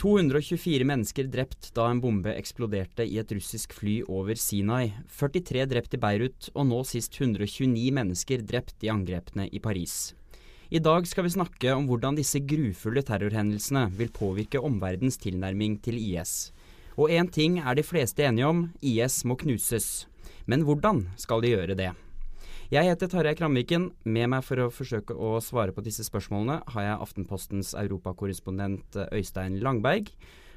224 mennesker drept da en bombe eksploderte i et russisk fly over Sinai. 43 drept i Beirut, og nå sist 129 mennesker drept i angrepene i Paris. I dag skal vi snakke om hvordan disse grufulle terrorhendelsene vil påvirke omverdens tilnærming til IS. Og én ting er de fleste enige om, IS må knuses. Men hvordan skal de gjøre det? Jeg heter Tarjei Kramviken. Med meg for å forsøke å svare på disse spørsmålene har jeg Aftenpostens europakorrespondent eh, Øystein Langberg,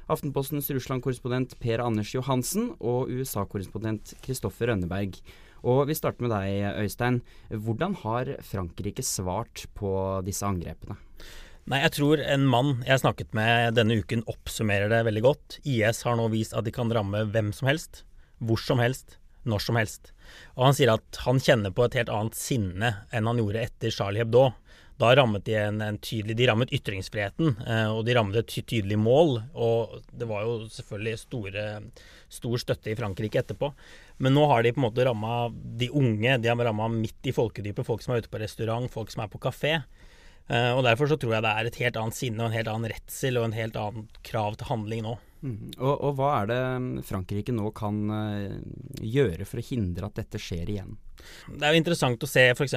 Aftenpostens Russland-korrespondent Per Anders Johansen og USA-korrespondent Kristoffer Rønneberg. Og vi starter med deg, Øystein. Hvordan har Frankrike svart på disse angrepene? Nei, Jeg tror en mann jeg snakket med denne uken oppsummerer det veldig godt. IS har nå vist at de kan ramme hvem som helst, hvor som helst, når som helst. Og han sier at han kjenner på et helt annet sinne enn han gjorde etter Charlie Hebdo. Da rammet de en, en tydelig De rammet ytringsfriheten, eh, og de rammet et tydelig mål. Og det var jo selvfølgelig store, stor støtte i Frankrike etterpå. Men nå har de på en måte ramma de unge. De har ramma midt i folkedypet. Folk som er ute på restaurant, folk som er på kafé. Eh, og Derfor så tror jeg det er et helt annet sinne og en helt annen redsel og en helt annen krav til handling nå. Mm. Og, og, hva er det Frankrike nå kan uh, gjøre for å hindre at dette skjer igjen? Det er jo interessant å se f.eks.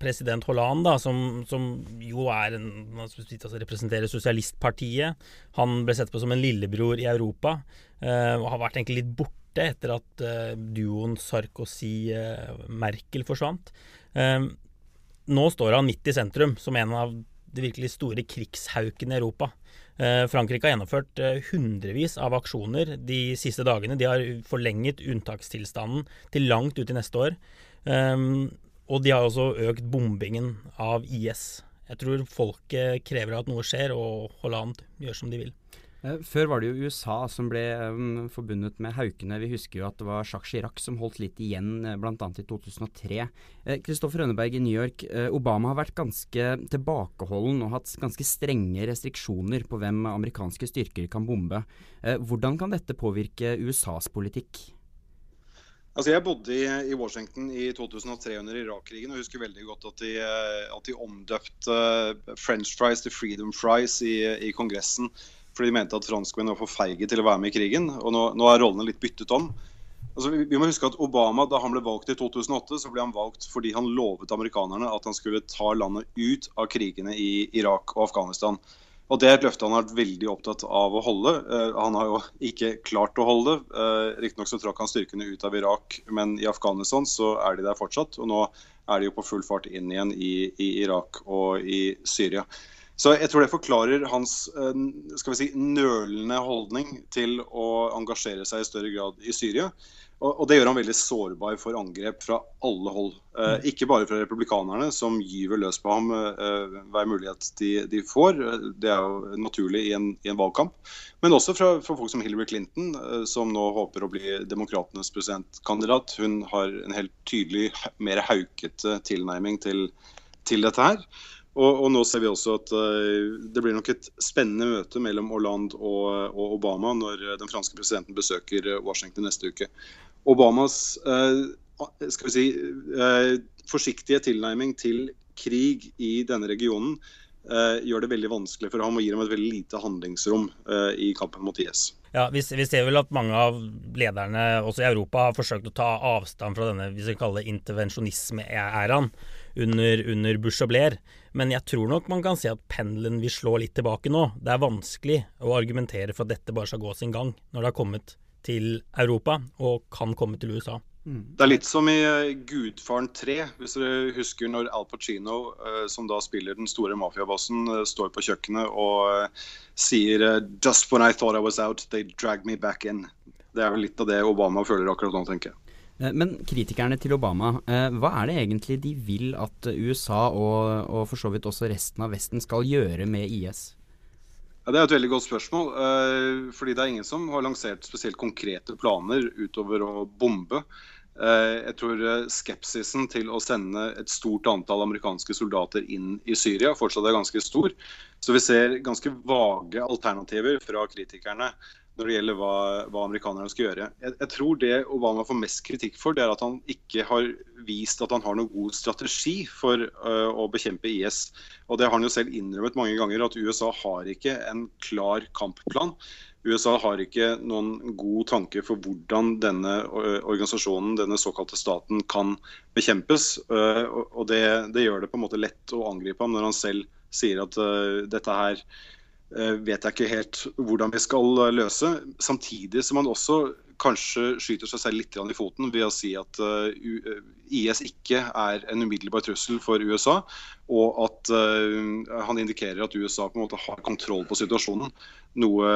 president Hollande, da, som, som, jo er en, altså representerer sosialistpartiet. Han ble sett på som en lillebror i Europa, uh, og har vært egentlig litt borte etter at uh, duoen Sarkozy-Merkel forsvant. nå står han midt i sentrum, som en av de virkelig store krigshaukene i Europa. Eh, Frankrike har gjennomført eh, hundrevis av aksjoner de siste dagene. De har forlenget unntakstilstanden til langt ut i neste år. Ehm, og de har også økt bombingen av IS. Jeg tror folket krever at noe skjer, og Hollande gjør som de vil. Eh, før var det jo USA som ble um, forbundet med haukene. Vi husker jo at det var Jacques Chirac som holdt litt igjen, uh, bl.a. i 2003. Kristoffer eh, Rønneberg i New York. eh, Obama har vært ganske tilbakeholden og hatt ganske strenge restriksjoner på hvem amerikanske styrker kan bombe. hvordan kan dette påvirke USAs politikk? Altså Jeg bodde i, Washington i 2003 under Irak-krigen og husker veldig godt at de, at de omdøpte French fries til freedom fries i, i Kongressen fordi de mente at franskmenn var for feige til å være med i krigen. Og nå, nå er rollene litt byttet om. Altså, vi, vi, må huske at Obama, Da han ble valgt i 2008, så ble han valgt fordi han lovet amerikanerne at han skulle ta landet ut av krigene i Irak og Afghanistan. Og Det er et løfte han har vært veldig opptatt av å holde. Uh, han har jo ikke klart å holde det. Uh, Riktignok trakk han styrkene ut av Irak, men i Afghanistan så er de der fortsatt. Og nå er de jo på full fart inn igjen i, i Irak og i Syria. Så jeg tror det forklarer hans eh, skal vi si, nølende holdning til å engasjere seg i større grad i Syria. Og, det gjør han veldig sårbar for angrep fra alle hold. Eh, mm. ikke bare fra republikanerne, som gyver løs på ham eh, hver mulighet de, de, får. Det er jo naturlig i en, i en valgkamp. Men også fra, fra, folk som Hillary Clinton, eh, som nå håper å bli demokratenes presidentkandidat. Hun har en helt tydelig mer haukete tilnærming til, til dette her. Og, og, nå ser vi også at uh, det blir nok et spennende møte mellom Hollande og, og, Obama når den franske presidenten besøker eh, Washington neste uke. Obamas skal vi si, forsiktige tilnærming til krig i denne regionen gjør det veldig vanskelig for ham og gir ham et veldig lite handlingsrom i kampen mot IS. Ja, vi, ser vel at mange av lederne også i Europa har forsøkt å ta avstand fra denne hvis vi kaller det intervensjonisme-æraen under, under Bush og Blair. Men jeg tror nok man kan si at pendelen vil slå litt tilbake nå. Det er vanskelig å argumentere for at dette bare skal gå sin gang når det har kommet til Europa og kan komme til USA. Mm. Det er litt som i uh, Gudfaren 3, hvis dere husker når Al Pacino, uh, som da spiller den store mafiabossen, uh, står på kjøkkenet og sier Just when I thought I was out, they dragged me back in. Det er vel litt av det Obama føler akkurat nå, tenker jeg. Eh, men kritikerne til Obama, eh, hva er det egentlig de vil at USA og, og for så vidt også resten av Vesten skal gjøre med IS? Ja, det er et veldig godt spørsmål. Eh, fordi det er ingen som har lansert spesielt konkrete planer utover å bombe. Jeg tror skepsisen til å sende et stort antall amerikanske soldater inn i Syria fortsatt er ganske stor. Så vi ser ganske vage alternativer fra kritikerne når det gjelder hva, hva amerikanerne skal gjøre. Jeg, jeg, tror det Obama får mest kritikk for, det er at han ikke har vist at han har noen god strategi for uh, å bekjempe IS. Og Det har han jo selv innrømmet mange ganger, at USA har ikke en klar kampplan. USA har ikke noen god tanke for hvordan denne organisasjonen, denne såkalte staten, kan bekjempes. Uh, og det, det, gjør det på en måte lett å angripe ham når han selv sier at uh, dette her vet jeg ikke helt hvordan vi skal eh, løse. Samtidig som man også kanskje skyter seg selv litt i foten ved å si at eh, IS ikke er en umiddelbar trussel for USA, og at han indikerer at USA på en måte har kontroll på situasjonen. Noe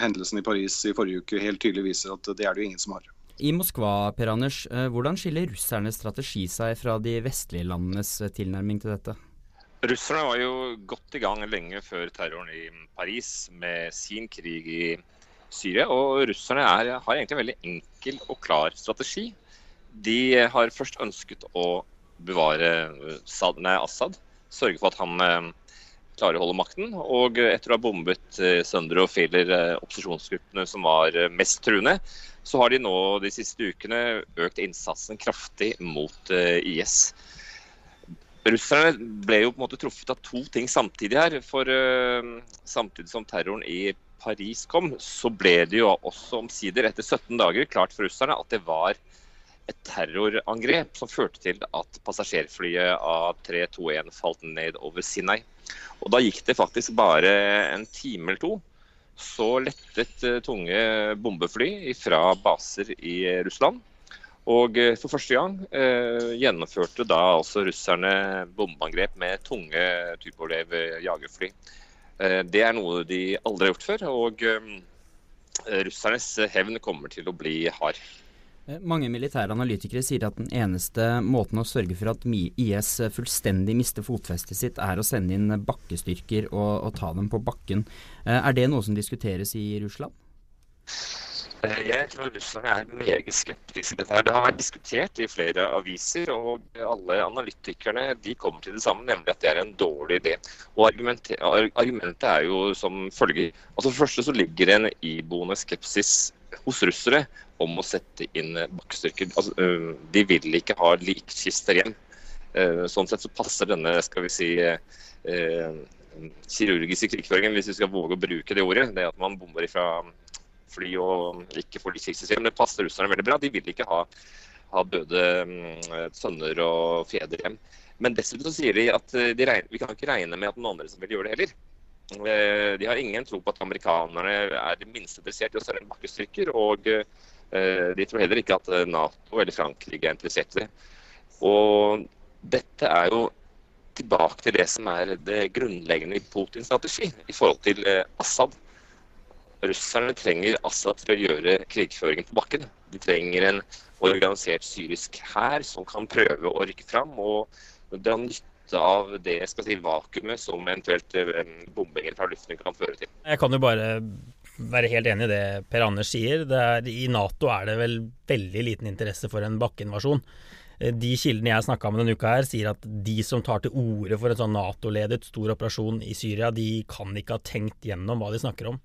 hendelsen i Paris i forrige uke helt tydelig viser at det er det jo ingen som har. I Moskva, Per Anders, hvordan skiller russernes strategi seg fra de vestlige landenes tilnærming til dette? Russerne var jo godt i gang lenge før terroren i Paris med sin krig i Syria. Og russerne er, har egentlig en veldig enkel og klar strategi. De har først ønsket å bevare Assad, sørge for at han eh, klarer å holde makten. Og etter å ha bombet søndre sønder og filer eh, opposisjonsgruppene som var eh, mest truende, så har de nå de siste ukene økt innsatsen kraftig mot eh, IS. Russerne ble jo på en måte truffet av to ting samtidig her. For uh, samtidig som terroren i Paris kom, så ble det jo også omsider, etter 17 dager, klart for russerne at det var et terrorangrep som førte til at passasjerflyet A321 falt ned over Sinai. Og Da gikk det faktisk bare en time eller to. Så lettet uh, tunge bombefly fra baser i Russland. Og eh, for første gang eh, gjennomførte da altså russerne bombeangrep med tunge Tupolev jagerfly. Eh, det er noe de aldri har gjort før, og eh, russernes hevn kommer til å bli hard. Eh, mange militære analytikere sier at den eneste måten å sørge for at IS fullstendig mister fotfestet sitt, er å sende inn bakkestyrker og, og ta dem på bakken. Eh, er det noe som diskuteres i Russland? Eh, jeg tror russerne er meget skeptiske til dette. Det har vært diskutert i flere aviser, og alle analytikerne de kommer til det samme, nemlig at det er en dårlig idé. Og argumentet, argumentet er jo som følger. Altså For det første så ligger det en iboende skepsis hos russere om å sette inn bakkestyrker. Altså, de vil ikke ha likkister igjen. Sånn sett så passer denne, skal vi si, kirurgiske krigføringen, hvis vi skal våge å bruke det ordet, det at man bomber ifra fly og ikke får Det passer russerne veldig bra. De vil ikke ha, ha døde um, sønner og fedre hjem. Men dessuten så sier de at eh, de regner, vi kan ikke regne med at noen andre som vil gjøre det heller. Eh, de har ingen tro på at amerikanerne er det minste interessert i å sende bakkestyrker. Og de tror heller ikke at Nato eller Frankrike er interessert i det. Og dette er jo tilbake til det som er det grunnleggende i Putins strategi i forhold til Assad russerne trenger Assad til å gjøre krigføringen på bakken. De trenger en organisert syrisk hær som kan prøve å rykke fram og dra nytte av det skal si, vakuumet som eventuelt eh, bombinger fra luften kan føre til. Jeg kan jo bare være helt enig i det Per Anders sier. Er, I Nato er det vel veldig liten interesse for en bakkeinvasjon. Eh, de kildene jeg snakka med denne uka, her sier at de som tar til orde for en sånn Nato-ledet stor operasjon i Syria, de kan ikke ha tenkt gjennom hva de snakker om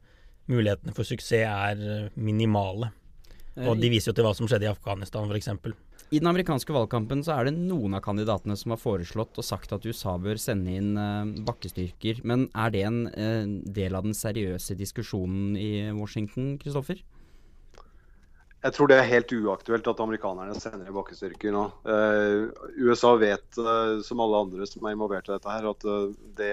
mulighetene for suksess er eh, minimale. Og de viser jo til hva som skjedde i Afghanistan f.eks. I den amerikanske valgkampen så er det noen av kandidatene som har foreslått og sagt at USA bør sende inn uh, bakkestyrker. Men er det en del av den seriøse diskusjonen i Washington, Kristoffer? Jeg tror det er helt uaktuelt at amerikanerne sender bakkestyrker nå. USA vet, som alle andre som er involvert i dette, her, at det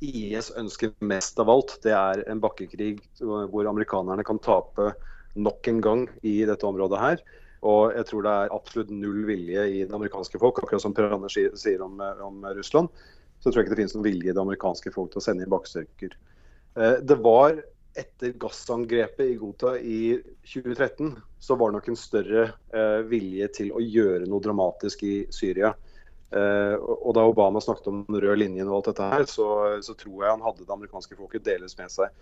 IS ønsker mest av alt, det er en bakkekrig hvor amerikanerne kan tape nok en gang i dette området her. Og jeg tror det er absolutt null vilje i det amerikanske folk, akkurat som Per Anders sier om, om, Russland. Så jeg tror jeg ikke det finnes noen vilje i det amerikanske folk til å sende inn bakkestyrker. Eh, det var etter gassangrepet i Gota i 2013, så var det nok en større eh, vilje til å gjøre noe dramatisk i Syria. Uh, og Da Obama snakket om den røde linjen, og alt dette her, så, så, tror jeg han hadde det amerikanske folket deles med seg.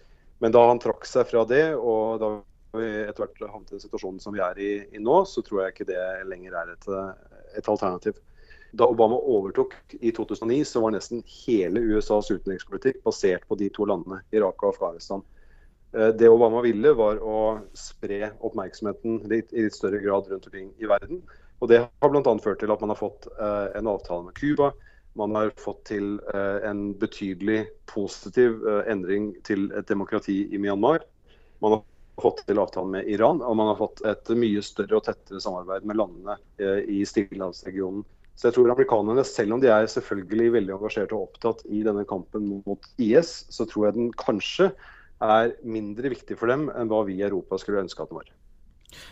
Men da han trakk seg fra det, og da vi etter hvert havnet i den situasjonen som vi er i, i, nå, så tror jeg ikke det lenger er et, et, alternativ. Da Obama overtok i 2009, så var nesten hele USAs utenrikspolitikk basert på de to landene, Irak og Afghanistan. Eh, det Obama ville, var å spre oppmerksomheten litt, i litt større grad rundt omkring i verden. Og Det har bl.a. ført til at man har fått eh, en avtale med Cuba. Man har fått til eh, en betydelig positiv eh, endring til et demokrati i Myanmar. Man har fått til avtalen med Iran, og man har fått et mye større og tettere samarbeid med landene eh, i Stillehavsregionen. Så jeg tror amerikanerne, selv om de er selvfølgelig veldig engasjert og opptatt i denne kampen mot IS, så tror jeg den kanskje er mindre viktig for dem enn hva vi i Europa skulle ønske at den var.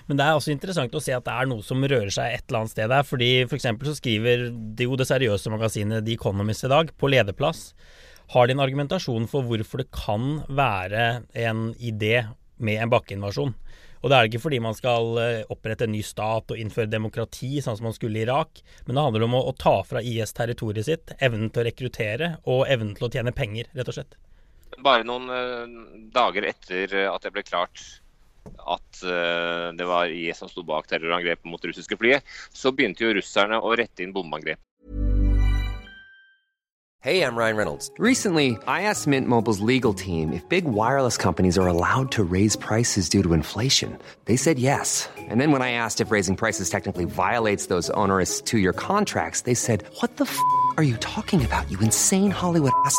Men det er også interessant å se at det er noe som rører seg et eller annet sted der. fordi F.eks. For så skriver det jo det seriøse magasinet The Economist i dag, på lederplass, har de en argumentasjon for hvorfor det kan være en idé med en bakkeinvasjon. Og det er ikke fordi man skal eh, opprette en ny stat og innføre demokrati, sånn som man skulle i Irak, men det handler om å, å ta fra IS territoriet sitt, evnen til å rekruttere og evnen til å tjene penger, rett og slett. Bare noen uh, dager etter at det ble klart at uh, det var IS som sto bak terrorangrepet mot russiske flyet, så begynte jo russerne å rette inn bombeangrep. Hey, I'm Ryan Reynolds. Recently, I asked Mint Mobile's legal team if big wireless companies are allowed to raise prices due to inflation. They said yes. And then when I asked if raising prices technically violates those onerous two-year contracts, they said, "What the f*** are you talking about? You insane Hollywood ass."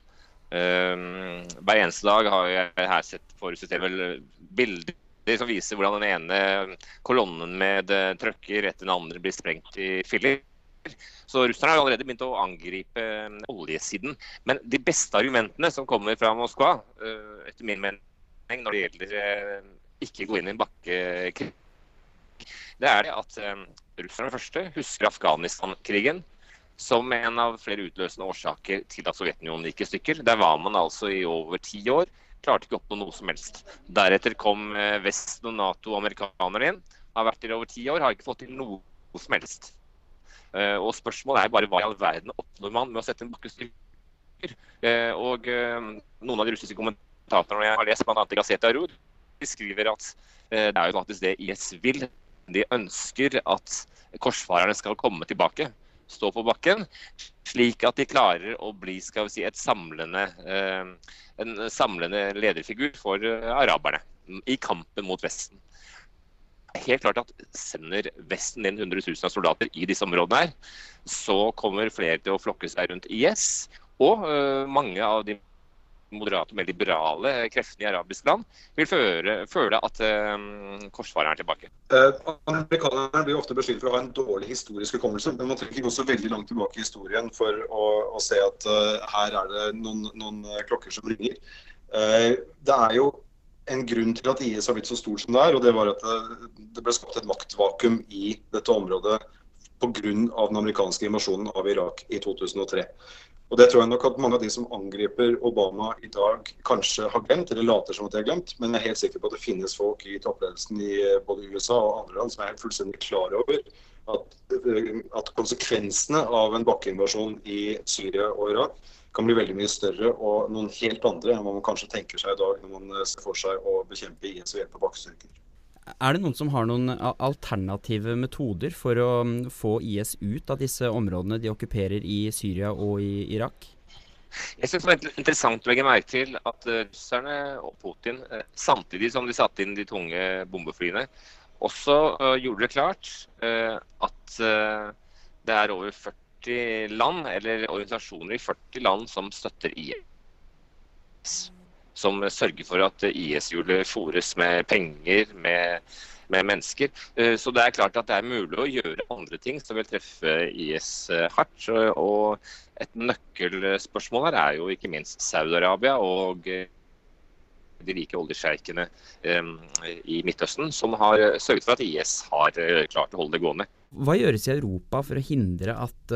Um, hver eneste dag har jeg her sett for systemet bilder som viser hvordan den ene kolonnen med uh, trucker etter den andre blir sprengt i filler. Så russerne har allerede begynt å angripe um, oljesiden. Men de beste argumentene som kommer fra Moskva, uh, etter min mening, når det gjelder uh, ikke gå inn i en bakkekrig, det er det at um, russerne første husker Afghanistan-krigen som en av flere utløsende årsaker til at Sovjetunionen gikk i stykker. Der var man altså i over ti år. Klarte ikke å oppnå noe som helst. Deretter kom eh, Vesten og Nato og amerikanerne inn. Har vært der over ti år, har ikke fått til noe som helst. Eh, og spørsmålet er bare hva i all verden oppnår man med å sette en bakke stykker? Eh, og noen av de russiske kommentatorene jeg har lest, bl.a. i Gazeta de skriver at det er jo faktisk det IS vil. De ønsker at korsfarerne skal komme tilbake stå på bakken, slik at de klarer å bli skal vi si, et samlende, eh, en samlende lederfigur for eh, araberne i kampen mot Vesten. Helt klart at Sender Vesten inn 100 000 soldater i disse områdene, her, så kommer flere til å flokke seg rundt IS. Og uh, mange av de moderate og mer liberale kreftene i arabiske land vil føre, føle at eh, korsfareren er tilbake. Eh, amerikanerne blir ofte beskyldt for å ha en dårlig historisk hukommelse. Men man trenger ikke gå så veldig langt tilbake i historien for å, å se at uh, her er det noen, noen klokker som ringer. Uh, det er jo en grunn til at IS har blitt så stor som det er. og Det var at det, det ble skapt et maktvakuum i dette området pga. den amerikanske invasjonen av Irak i 2003. Og Det tror jeg nok at mange av de som angriper Obama i dag, kanskje har glemt, eller later som at de har glemt. Men jeg er helt sikker på at det finnes folk i toppledelsen i både USA og andre land som er helt fullstendig klar over at, at konsekvensene av en bakkeinvasjon i Syria og Irak kan bli veldig mye større og noen helt andre enn hva man kanskje tenker seg i dag når man ser for seg å bekjempe IS ved hjelp av bakkestyrker. Er det noen som har noen alternative metoder for å mm, få IS ut av disse områdene de okkuperer i Syria og i Irak? Jeg synes det var interessant å legge merke til at uh, russerne og Putin, uh, samtidig som de satte inn de tunge bombeflyene, også uh, gjorde det klart at det er over 40 land, eller organisasjoner i 40 land, som støtter IS. Som sørger for at IS-hjulet fòres med penger, med med mennesker. Eh, så det er klart at det er mulig å gjøre andre ting som vil treffe IS eh, hardt. Og et nøkkelspørsmål her er jo ikke minst Saudi-Arabia og eh, de rike oljesjeikene i Midtøsten, som har sørget for at IS har klart å holde det gående. Hva gjøres i Europa for å hindre at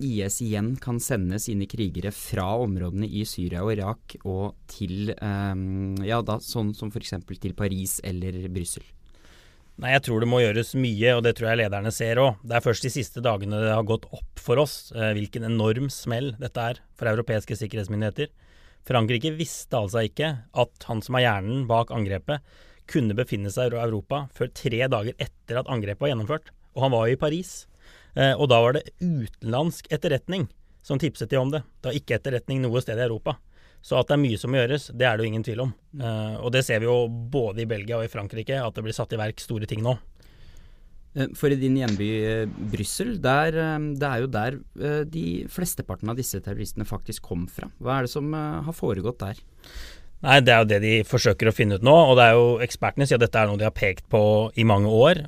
IS igjen kan sende sine krigere fra områdene i Syria og Irak og til ja, da, sånn som f.eks. til Paris eller Brussel? Nei, jeg tror det må gjøres mye, og det tror jeg lederne ser òg. Det er først de siste dagene det har gått opp for oss eh, hvilken enorm smell dette er for europeiske sikkerhetsmyndigheter. Frankrike visste altså ikke at han som er hjernen bak angrepet, kunne befinne seg i Europa før tre dager etter at angrepet var gjennomført. Og han var jo i Paris. Eh, og da var det utenlandsk etterretning som tipset de om det. Det var ikke etterretning noe sted i Europa. Så at det er mye som må gjøres, det er det jo ingen tvil om. Uh, og det ser vi jo både i Belgia og i Frankrike, at det blir satt i verk store ting nå. Eh, for i din hjemby eh, Brussel, det er jo der de flesteparten av disse terroristene faktisk kom fra. Hva er det som har foregått der? Nei, Det er jo det de forsøker å finne ut nå. og det er jo Ekspertene sier at dette er noe de har pekt på i mange år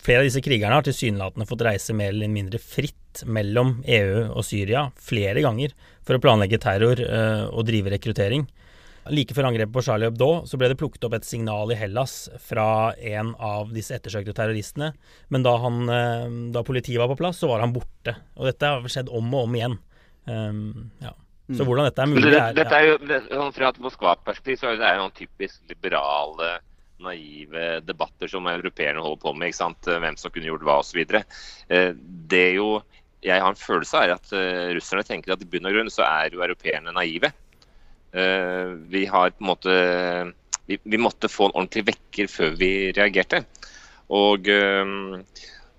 flere av disse krigerne har tilsynelatende fått reise mer eller mindre fritt mellom EU og Syria flere ganger for å planlegge terror og drive rekruttering. Like før angrepet på Charlie Hebdo så ble det plukket opp et signal i Hellas fra en av disse ettersøkte terroristene. Men da, han, uh, da, politiet var på plass, så var han borte. Og dette har skjedd om og om igjen. Um, ja. Så mm. hvordan dette er mulig er, Dette er jo, det, sånn Fra et Moskva-perspektiv så er det noen typisk liberale naive debatter som europeerne holder på med. ikke sant? Hvem som kunne gjort hva osv. Eh, det jo jeg har en følelse av at uh, russerne tenker at i bunn og grunn så er jo europeerne naive. Uh, vi har på en måte vi, vi, måtte få en ordentlig vekker før vi reagerte. Og uh,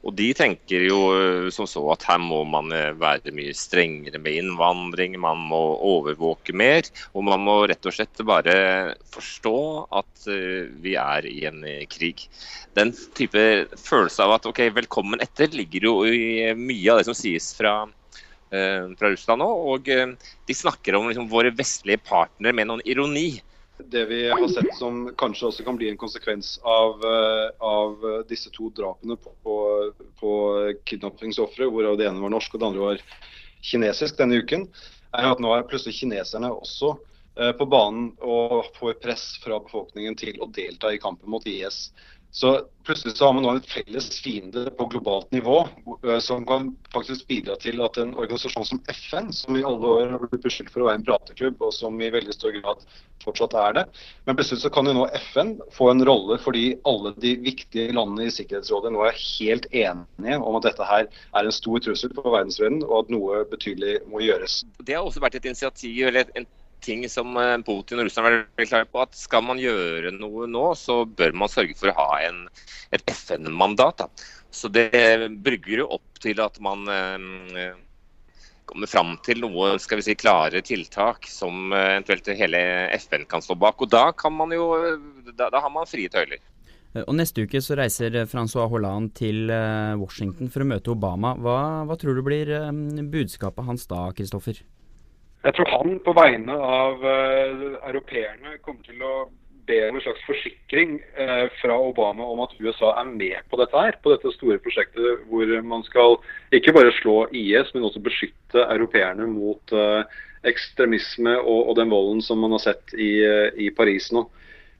og de tenker jo eh, som så at her må man eh, være mye strengere med innvandring, man må overvåke mer. Og man må rett og slett bare forstå at eh, vi er i en krig. Den type følelse av at ok, velkommen etter ligger jo i mye av det som sies fra, fra Russland nå. Og de snakker om liksom, våre vestlige partnere med noen ironi det vi har sett som kanskje også kan bli en konsekvens av, eh, av disse to drapene på, på, på kidnappingsofre, hvorav det ene var norsk og det andre var kinesisk denne uken, er at nå er plutselig kineserne også eh, på banen og får press fra befolkningen til å delta i kampen mot IS. Så plutselig så har man nå en felles fiende på globalt nivå eh, som kan faktisk bidra til at en organisasjon som FN, som i alle år har blitt beskyldt for å være en prateklubb, og som i veldig stor grad fortsatt er det, men plutselig så kan jo nå FN få en rolle fordi alle de viktige landene i Sikkerhetsrådet nå er helt enige om at dette her er en stor trussel for verdensfreden, og at noe betydelig må gjøres. Det har også vært et initiativ eller en ting som eh, Putin og Russland er veldig klare på. at Skal man gjøre noe nå, så bør man sørge for å ha en, et FN-mandat. Så det brygger jo opp til at man eh, kommer fram til noe skal vi si, klare tiltak som eh, eventuelt hele FN kan stå bak. Og da, kan man jo, da, da har man frie tøyler. Eh, og Neste uke så reiser Francois Hollande til Washington for å møte Obama. Hva, hva tror du blir budskapet hans da, Kristoffer? Jeg tror han på vegne av uh, europeerne kommer til å be om en slags forsikring uh, fra Obama om at USA er med på dette her, på dette store prosjektet hvor man skal ikke bare slå IS, men også beskytte europeerne mot uh, ekstremisme og, og, den volden som man har sett i, i Paris nå.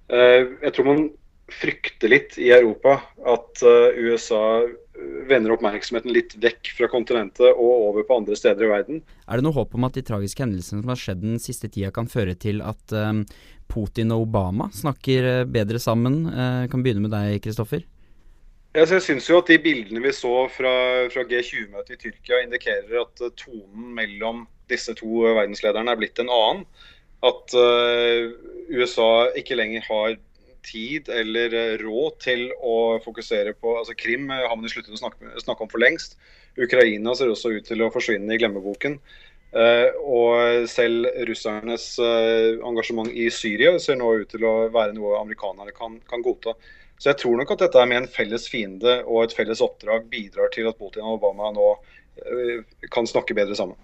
jeg tror man frykter litt i Europa at USA vender oppmerksomheten litt vekk fra kontinentet og over på andre steder i verden. Er det noe håp om at de tragiske hendelsene som har skjedd den siste tida kan føre til at um, Putin og Obama snakker eh, bedre sammen? Uh, kan begynne med deg, Kristoffer? Jeg syns jo at de bildene vi så fra, fra G20-møtet i Tyrkia indikerer at tonen mellom disse to verdenslederne er blitt en annen. At uh, USA ikke lenger har tid eller råd til å fokusere på altså Krim har man sluttet å snakke, snakke, om for lengst. Ukraina ser også ut til å forsvinne i glemmeboken. og selv russernes engasjement i Syria ser nå ut til å være noe amerikanerne kan, kan godta. Så jeg tror nok at dette med en felles fiende og et felles oppdrag bidrar til at Putin og Obama nå kan snakke bedre sammen.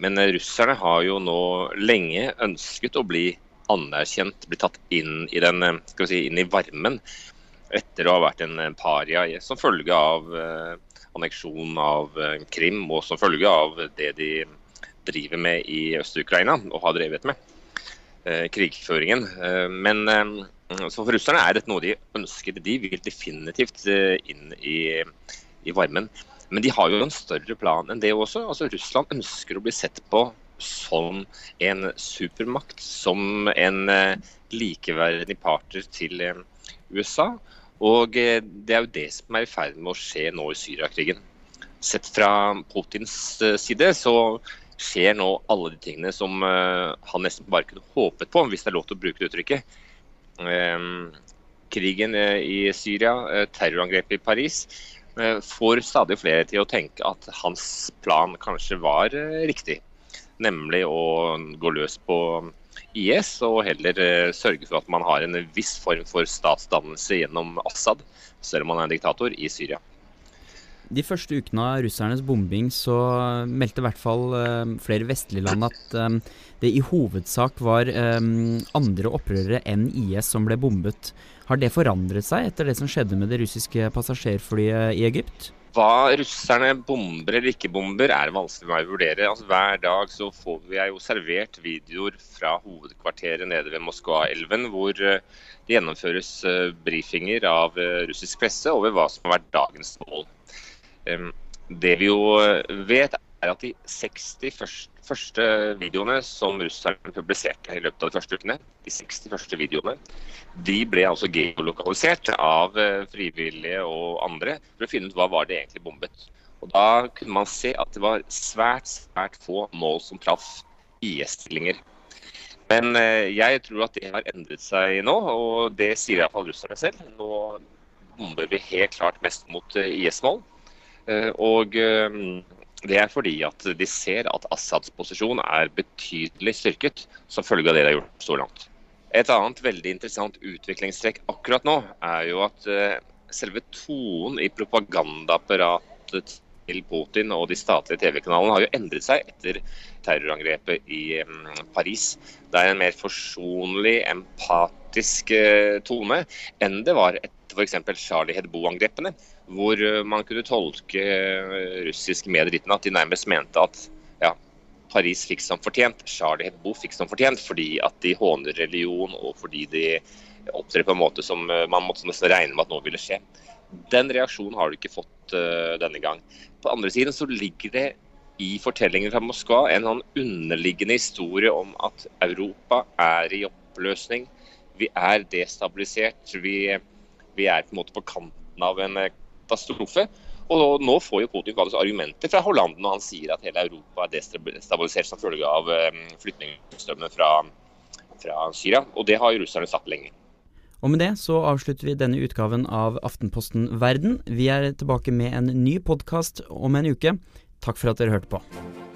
Men russerne har jo nå lenge ønsket å bli anerkjent, blir tatt inn i, den, eh, si, inn i varmen etter å ha vært en paria som følge av anneksjonen anneksjon av eh, Krim og som følge av det de driver med i Øst-Ukraina og har drevet med. Eh, krigføringen. Eh, men eh, så for russerne er dette noe de ønsker. De vil definitivt inn i, i varmen. Men de har jo en større plan enn det også. Altså Russland ønsker å bli sett på som en supermakt, som en eh, likeverdig partner til eh, USA. Og eh, det er jo det som er i ferd med å skje nå i Syriakrigen. Sett fra Putins side så skjer nå alle de tingene som han nesten bare kunne håpet på, hvis det er lov til å bruke det uttrykket. Krigen i Syria, terrorangrepet i Paris får stadig flere til å tenke at hans plan kanskje var riktig. Nemlig å gå løs på IS og heller eh, sørge for at man har en viss form for statsdannelse gjennom Assad, selv om han er en diktator, i Syria. De første ukene av russernes bombing så meldte i hvert fall uh, flere vestlige land at um, det i hovedsak var andre opprørere enn IS som ble bombet. Har det forandret seg etter det som skjedde med det russiske passasjerflyet i Egypt? Hva russerne bomber eller ikke bomber, er vanskelig for meg å vurdere. Altså, hver dag så får vi jo servert videoer fra hovedkvarteret nede ved Moskva-elven, hvor eh, det gjennomføres eh, brifinger av eh, russisk presse over hva som har vært dagens mål. Det vi jo vet, er at de 60 første første videoene som russerne publiserte i løpet av de første ukene, de 60 første videoene, de ble altså geolokalisert av eh, frivillige og andre for å finne ut hva var det egentlig bombet. Og Da kunne man se at det var svært, svært få mål som traff IS-stillinger. Men eh, jeg tror at det har endret seg nå, og det sier iallfall russerne selv. Nå bomber vi helt klart mest mot eh, IS-mål. Og det er fordi at de ser at Assads posisjon er betydelig styrket som følge av det de har gjort så langt. Et annet veldig interessant utviklingstrekk akkurat nå er jo at eh, selve tonen i propagandaapparatet til Putin og de statlige TV-kanalene har jo endret seg etter terrorangrepet i Paris. Det er en mer forsonlig, empatisk eh, tone enn det var etter f.eks. Charlie Hebdo-angrepene, hvor eh, man kunne tolke eh, russiske medier dit at de nærmest mente at ja, Paris fikk som fortjent, Charlie Hebdo fikk som fortjent, fordi at de håner religion og fordi de opptrer på en måte som eh, man måtte nesten regne med at nå ville skje. Den reaksjonen har du ikke fått uh, denne gang. På andre siden så ligger det i fortellingen fra Moskva en sånn underliggende historie om at Europa er i oppløsning. Vi er destabilisert. Vi vi er på en måte på kanten av en katastrofe. Og nå får jo Putin argumenter fra Hollanden når han sier at hele Europa er destabilisert som følge av flyktningstrømmen fra, fra Syria. Og det har jo russerne sagt lenge. Og med det så avslutter vi denne utgaven av Aftenposten Verden. Vi er tilbake med en ny podkast om en uke. Takk for at dere hørte på.